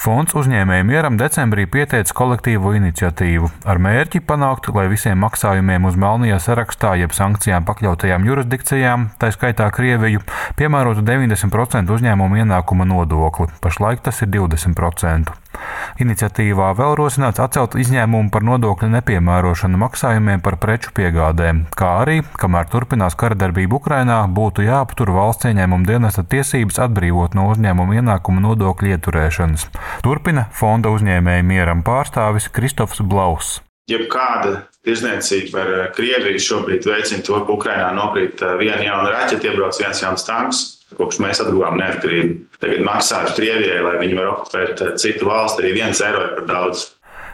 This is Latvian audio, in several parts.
Fonds uzņēmēju mieram decembrī pieteica kolektīvo iniciatīvu ar mērķi panākt, lai visiem maksājumiem uz melnajā sarakstā, jeb sankcijām pakļautajām jurisdikcijām, tā skaitā Krieviju, piemērotu 90% uzņēmumu ienākuma nodokli. Pašlaik tas ir 20%. Iniciatīvā vēl rosināts atcelt izņēmumu par nodokļu nepiemērošanu maksājumiem par preču piegādēm, kā arī, kamēr turpinās kara darbība Ukrainā, būtu jāaptur valsts ieņēmuma dienesta tiesības atbrīvot no uzņēmuma ienākuma nodokļu ieturēšanas. Turpina fonda uzņēmēja mieram pārstāvis Kristofs Blauss. Jebkāda tirzniecība ar Krieviju šobrīd veicina to, ka Ukrainā nokrīt viena jauna raķeita, iebrauc viens jauns tanks. Kopš mēs atguvām neatkarību, tagad maksāšu Krievijai, lai viņi var okupēt citu valsti, arī viens eiro ir par daudz.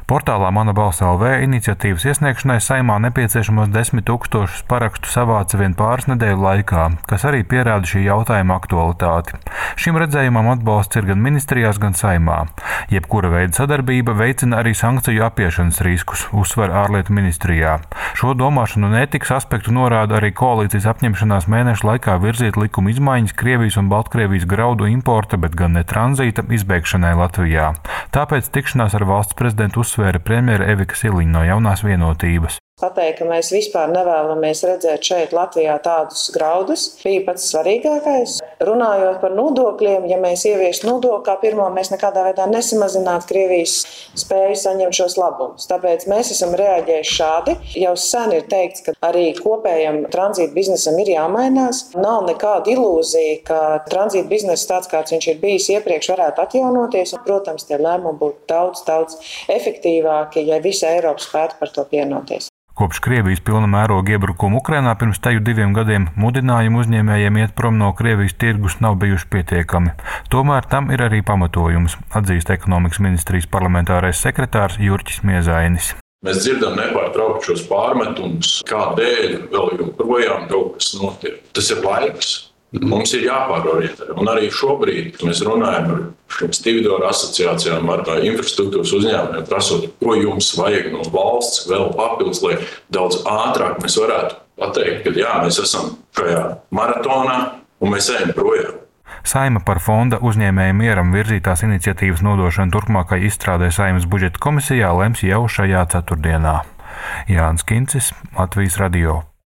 Portālā Mana balss LV iniciatīvas iesniegšanai saimā nepieciešamos desmit tūkstošus parakstu savāca vien pāris nedēļu laikā, kas arī pierāda šī jautājuma aktualitāti. Šim redzējumam atbalsts ir gan ministrijās, gan saimā. Jebkura veida sadarbība veicina arī sankciju apiešanas riskus, uzsver ārlietu ministrijā. Šo domāšanu un etikas aspektu norāda arī koalīcijas apņemšanās mēnešu laikā virzīt likuma izmaiņas Krievijas un Baltkrievijas graudu importa, bet gan ne tranzīta izbeigšanai Latvijā. Tāpēc tikšanās ar valsts prezidentu uzsvēra premjera Evika Siliņa no jaunās vienotības. Pateikt, ka mēs vispār nevēlamies redzēt šeit Latvijā tādus graudus, bija pats svarīgākais. Runājot par nodokļiem, ja mēs ieviestu nodokli kā pirmo, mēs nekādā veidā nesamazinātu Krievijas spēju saņemt šos labumus. Tāpēc mēs esam reaģējuši šādi. Jau sen ir teikts, ka arī kopējam tranzīta biznesam ir jāmainās. Nav nekāda ilūzija, ka tranzīta biznesa tāds, kāds viņš ir bijis iepriekš, varētu atjaunoties. Un, protams, tie lēmumi būtu daudz, daudz efektīvāki, ja visa Eiropa spētu par to pienoties. Kopš Krievijas pilna mēroga iebrukuma Ukrainā pirms teju diviem gadiem mudinājumi uzņēmējiem iet prom no Krievijas tirgus nav bijuši pietiekami. Tomēr tam ir arī pamatojums, atzīst ekonomikas ministrijas parlamentārais sekretārs Jurķis Miezainis. Mēs dzirdam nepārtraukti šos pārmetumus, kādēļ vēl joprojām kaut kas notiek. Tas ir laiks. Mums ir jāpārorientē. Un arī šobrīd mēs runājam ar šīm individuālām asociācijām, ar infrastruktūras uzņēmumiem, prasot, ko jums vajag no valsts vēl papildus, lai daudz ātrāk mēs varētu pateikt, ka jā, mēs esam šajā maratonā un mēs ejam projām. Saima par fonda uzņēmēju mieram virzītās iniciatīvas nodošanu turpmākai izstrādē Saimas budžeta komisijā lems jau šajā ceturtdienā. Jānis Kincis, Latvijas Radio.